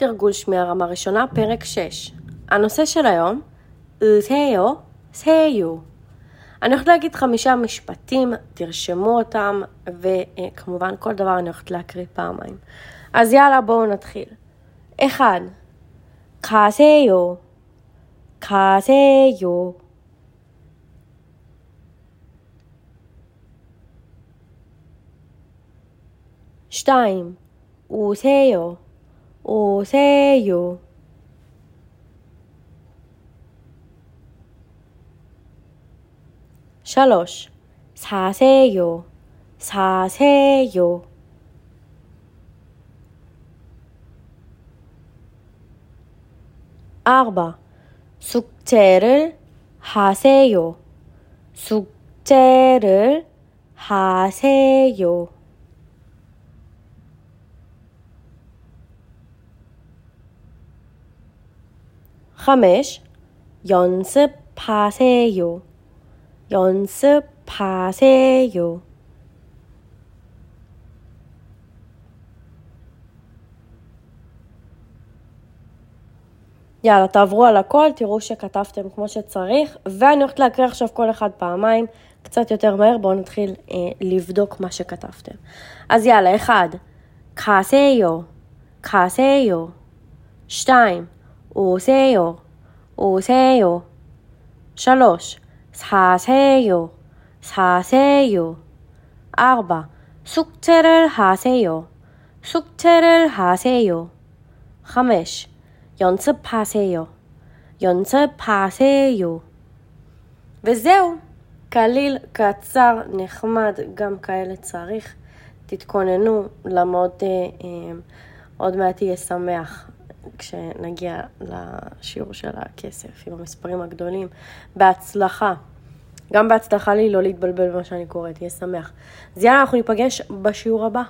תרגול שמיעה רמה ראשונה, פרק 6. הנושא של היום, אוסיו, סיו. אני הולכת להגיד חמישה משפטים, תרשמו אותם, וכמובן כל דבר אני הולכת להקריא פעמיים. אז יאללה, בואו נתחיל. אחד, 가세요, 가세요. שתיים, 오세요, 오세요. 샬롯 사세요. 사세요. 아바 숙제를 하세요. 숙제를 하세요. חמש, 연습하세요. 연습하세요. יאללה, תעברו על הכל, תראו שכתבתם כמו שצריך, ואני הולכת להקריא עכשיו כל אחד פעמיים, קצת יותר מהר, בואו נתחיל אה, לבדוק מה שכתבתם. אז יאללה, אחד, 가세요, 가세요. שתיים, 오세요, 오세요. שלוש, 사세요, 사세요. ארבע, 숙제를 하세요, 숙제를 하세요. חמש, 연습하세요, 연습하세요. וזהו, קליל, קצר, נחמד, גם כאלה צריך. תתכוננו, למוד אה, אה, עוד מעט יהיה שמח. כשנגיע לשיעור של הכסף עם המספרים הגדולים. בהצלחה. גם בהצלחה לי לא להתבלבל במה שאני קוראת, תהיה שמח. אז יאללה, אנחנו ניפגש בשיעור הבא.